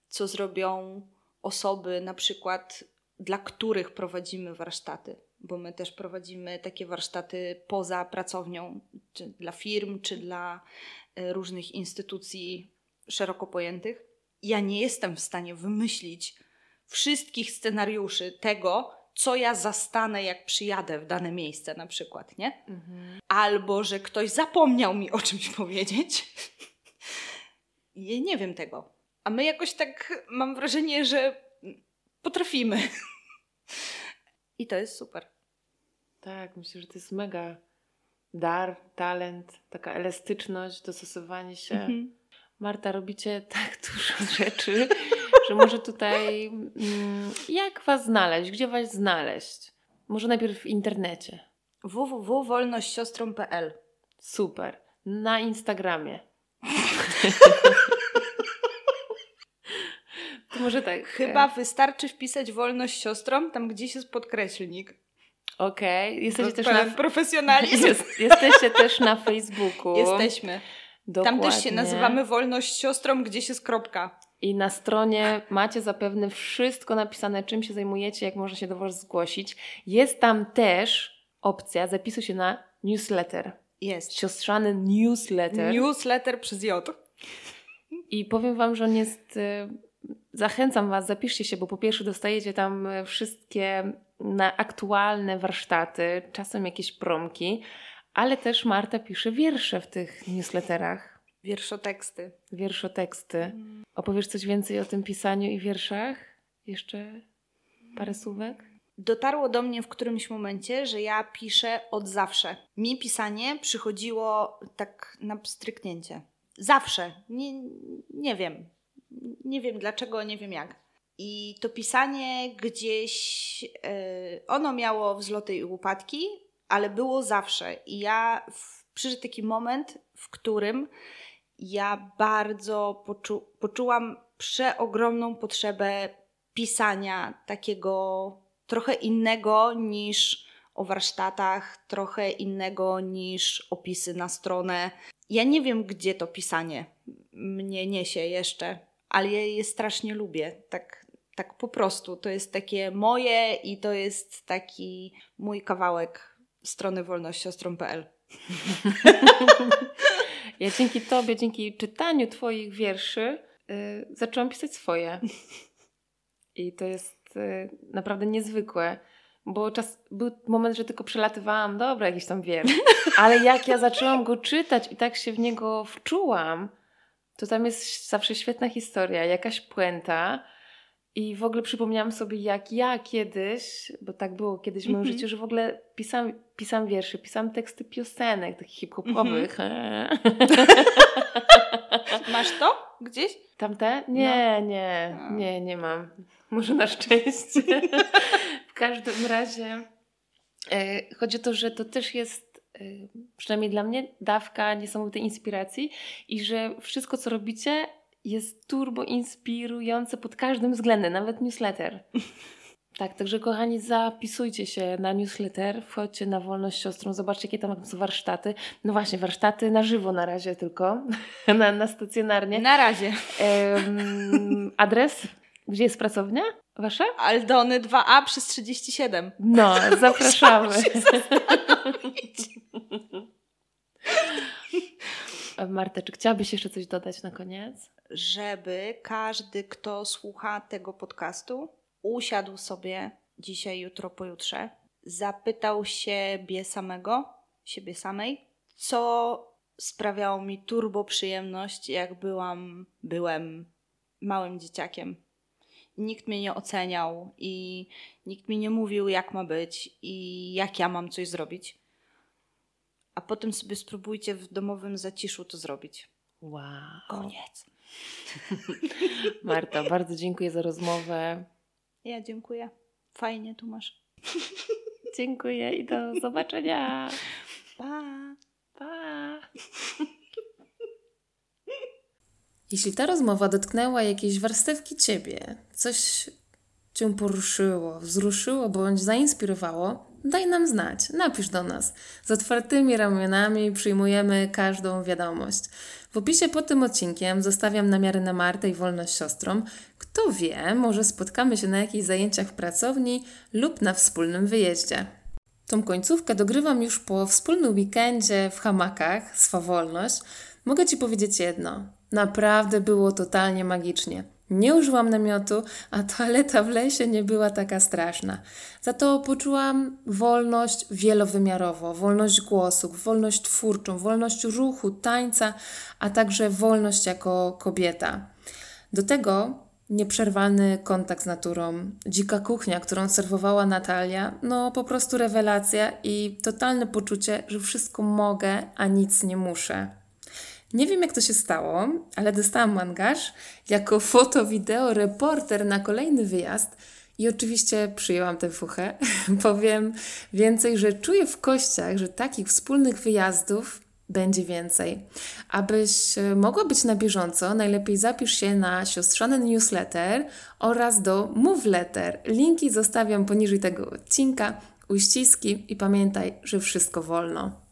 co zrobią osoby, na przykład dla których prowadzimy warsztaty, bo my też prowadzimy takie warsztaty poza pracownią, czy dla firm, czy dla e, różnych instytucji szeroko pojętych. Ja nie jestem w stanie wymyślić wszystkich scenariuszy tego, co ja zastanę, jak przyjadę w dane miejsce, na przykład, nie? Mhm. albo że ktoś zapomniał mi o czymś powiedzieć. Nie wiem tego. A my jakoś tak mam wrażenie, że potrafimy. I to jest super. Tak, myślę, że to jest mega dar, talent, taka elastyczność, dostosowanie się. Mhm. Marta, robicie tak dużo rzeczy, że może tutaj mm, jak was znaleźć? Gdzie was znaleźć? Może najpierw w internecie. www.wolnościostrą.pl Super. Na Instagramie. to może tak. Chyba wystarczy wpisać wolność siostrą, tam gdzieś jest podkreślnik. Okej. Jesteście To też na... profesjonalizm. Jest, jesteście też na Facebooku. Jesteśmy. Dokładnie. Tam też się nazywamy wolność siostrą, gdzieś jest kropka. I na stronie macie zapewne wszystko napisane, czym się zajmujecie, jak można się do Was zgłosić. Jest tam też opcja zapisu się na newsletter. Jest. Siostrzany newsletter. Newsletter przez J. I powiem Wam, że on jest. e, Zachęcam Was, zapiszcie się, bo po pierwsze dostajecie tam e, wszystkie na aktualne warsztaty, czasem jakieś promki, ale też Marta pisze wiersze w tych newsletterach, Wierszoteksty. wierszoteksty. Opowiesz coś więcej o tym pisaniu i wierszach? Jeszcze parę słówek? Dotarło do mnie w którymś momencie, że ja piszę od zawsze. Mi pisanie przychodziło tak na pstryknięcie. Zawsze. Nie, nie wiem. Nie wiem dlaczego, nie wiem jak. I to pisanie gdzieś, e, ono miało wzloty i upadki, ale było zawsze. I ja w, przyszedł taki moment, w którym ja bardzo poczu, poczułam przeogromną potrzebę pisania takiego trochę innego niż o warsztatach, trochę innego niż opisy na stronę. Ja nie wiem, gdzie to pisanie mnie niesie jeszcze, ale ja je strasznie lubię. Tak, tak po prostu. To jest takie moje i to jest taki mój kawałek strony wolnościostrą.pl. Ja dzięki Tobie, dzięki czytaniu Twoich wierszy, y, zaczęłam pisać swoje. I to jest y, naprawdę niezwykłe, bo czas, był moment, że tylko przelatywałam, dobra, jakiś tam wiersz. Ale jak ja zaczęłam go czytać i tak się w niego wczułam, to tam jest zawsze świetna historia, jakaś puenta. I w ogóle przypomniałam sobie, jak ja kiedyś, bo tak było kiedyś w moim Mhm. życiu, że w ogóle pisałam, pisałam wiersze, pisałam teksty piosenek, takich hip-hopowych. Masz to gdzieś? Tamte? Nie, No. nie, nie, nie mam. Może na szczęście. w każdym razie e, chodzi o to, że to też jest e, przynajmniej dla mnie dawka niesamowitej inspiracji i że wszystko, co robicie jest turbo inspirujące pod każdym względem, nawet newsletter. Tak, także kochani, zapisujcie się na newsletter, wchodźcie na Wolność Siostrą, zobaczcie, jakie tam są warsztaty. No właśnie, warsztaty na żywo na razie tylko, na, na stacjonarnie. Na razie. Em, adres? Gdzie jest pracownia? Wasza? Aldony 2A przez 37. No, zapraszamy. Marta, czy chciałabyś jeszcze coś dodać na koniec? żeby każdy, kto słucha tego podcastu, usiadł sobie dzisiaj, jutro, pojutrze, zapytał siebie samego, siebie samej, co sprawiało mi turbo przyjemność, jak byłam, byłem małym dzieciakiem. Nikt mnie nie oceniał i nikt mi nie mówił, jak ma być i jak ja mam coś zrobić. A potem sobie spróbujcie w domowym zaciszu to zrobić. Wow. Koniec. Marta, bardzo dziękuję za rozmowę. Ja dziękuję. Fajnie tu masz. Dziękuję i do zobaczenia. Pa! Pa! Jeśli ta rozmowa dotknęła jakiejś warstewki ciebie, coś cię poruszyło, wzruszyło bądź zainspirowało, daj nam znać, napisz do nas. Z otwartymi ramionami przyjmujemy każdą wiadomość. W opisie pod tym odcinkiem zostawiam namiary na Martę i Wolność Siostrą. Kto wie, może spotkamy się na jakichś zajęciach w pracowni lub na wspólnym wyjeździe. Tą końcówkę dogrywam już po wspólnym weekendzie w hamakach, swa wolność. Mogę Ci powiedzieć jedno. Naprawdę było totalnie magicznie. Nie użyłam namiotu, a toaleta w lesie nie była taka straszna. Za to poczułam wolność wielowymiarowo, wolność głosu, wolność twórczą, wolność ruchu, tańca, a także wolność jako kobieta. Do tego nieprzerwalny kontakt z naturą, dzika kuchnia, którą serwowała Natalia, no po prostu rewelacja i totalne poczucie, że wszystko mogę, a nic nie muszę. Nie wiem jak to się stało, ale dostałam angaż jako foto, wideo, reporter na kolejny wyjazd i oczywiście przyjęłam tę fuchę. Powiem więcej, że czuję w kościach, że takich wspólnych wyjazdów będzie więcej. Abyś e, mogła być na bieżąco, najlepiej zapisz się na siostrzany newsletter oraz do Move Letter. Linki zostawiam poniżej tego odcinka. Uściski i pamiętaj, że wszystko wolno.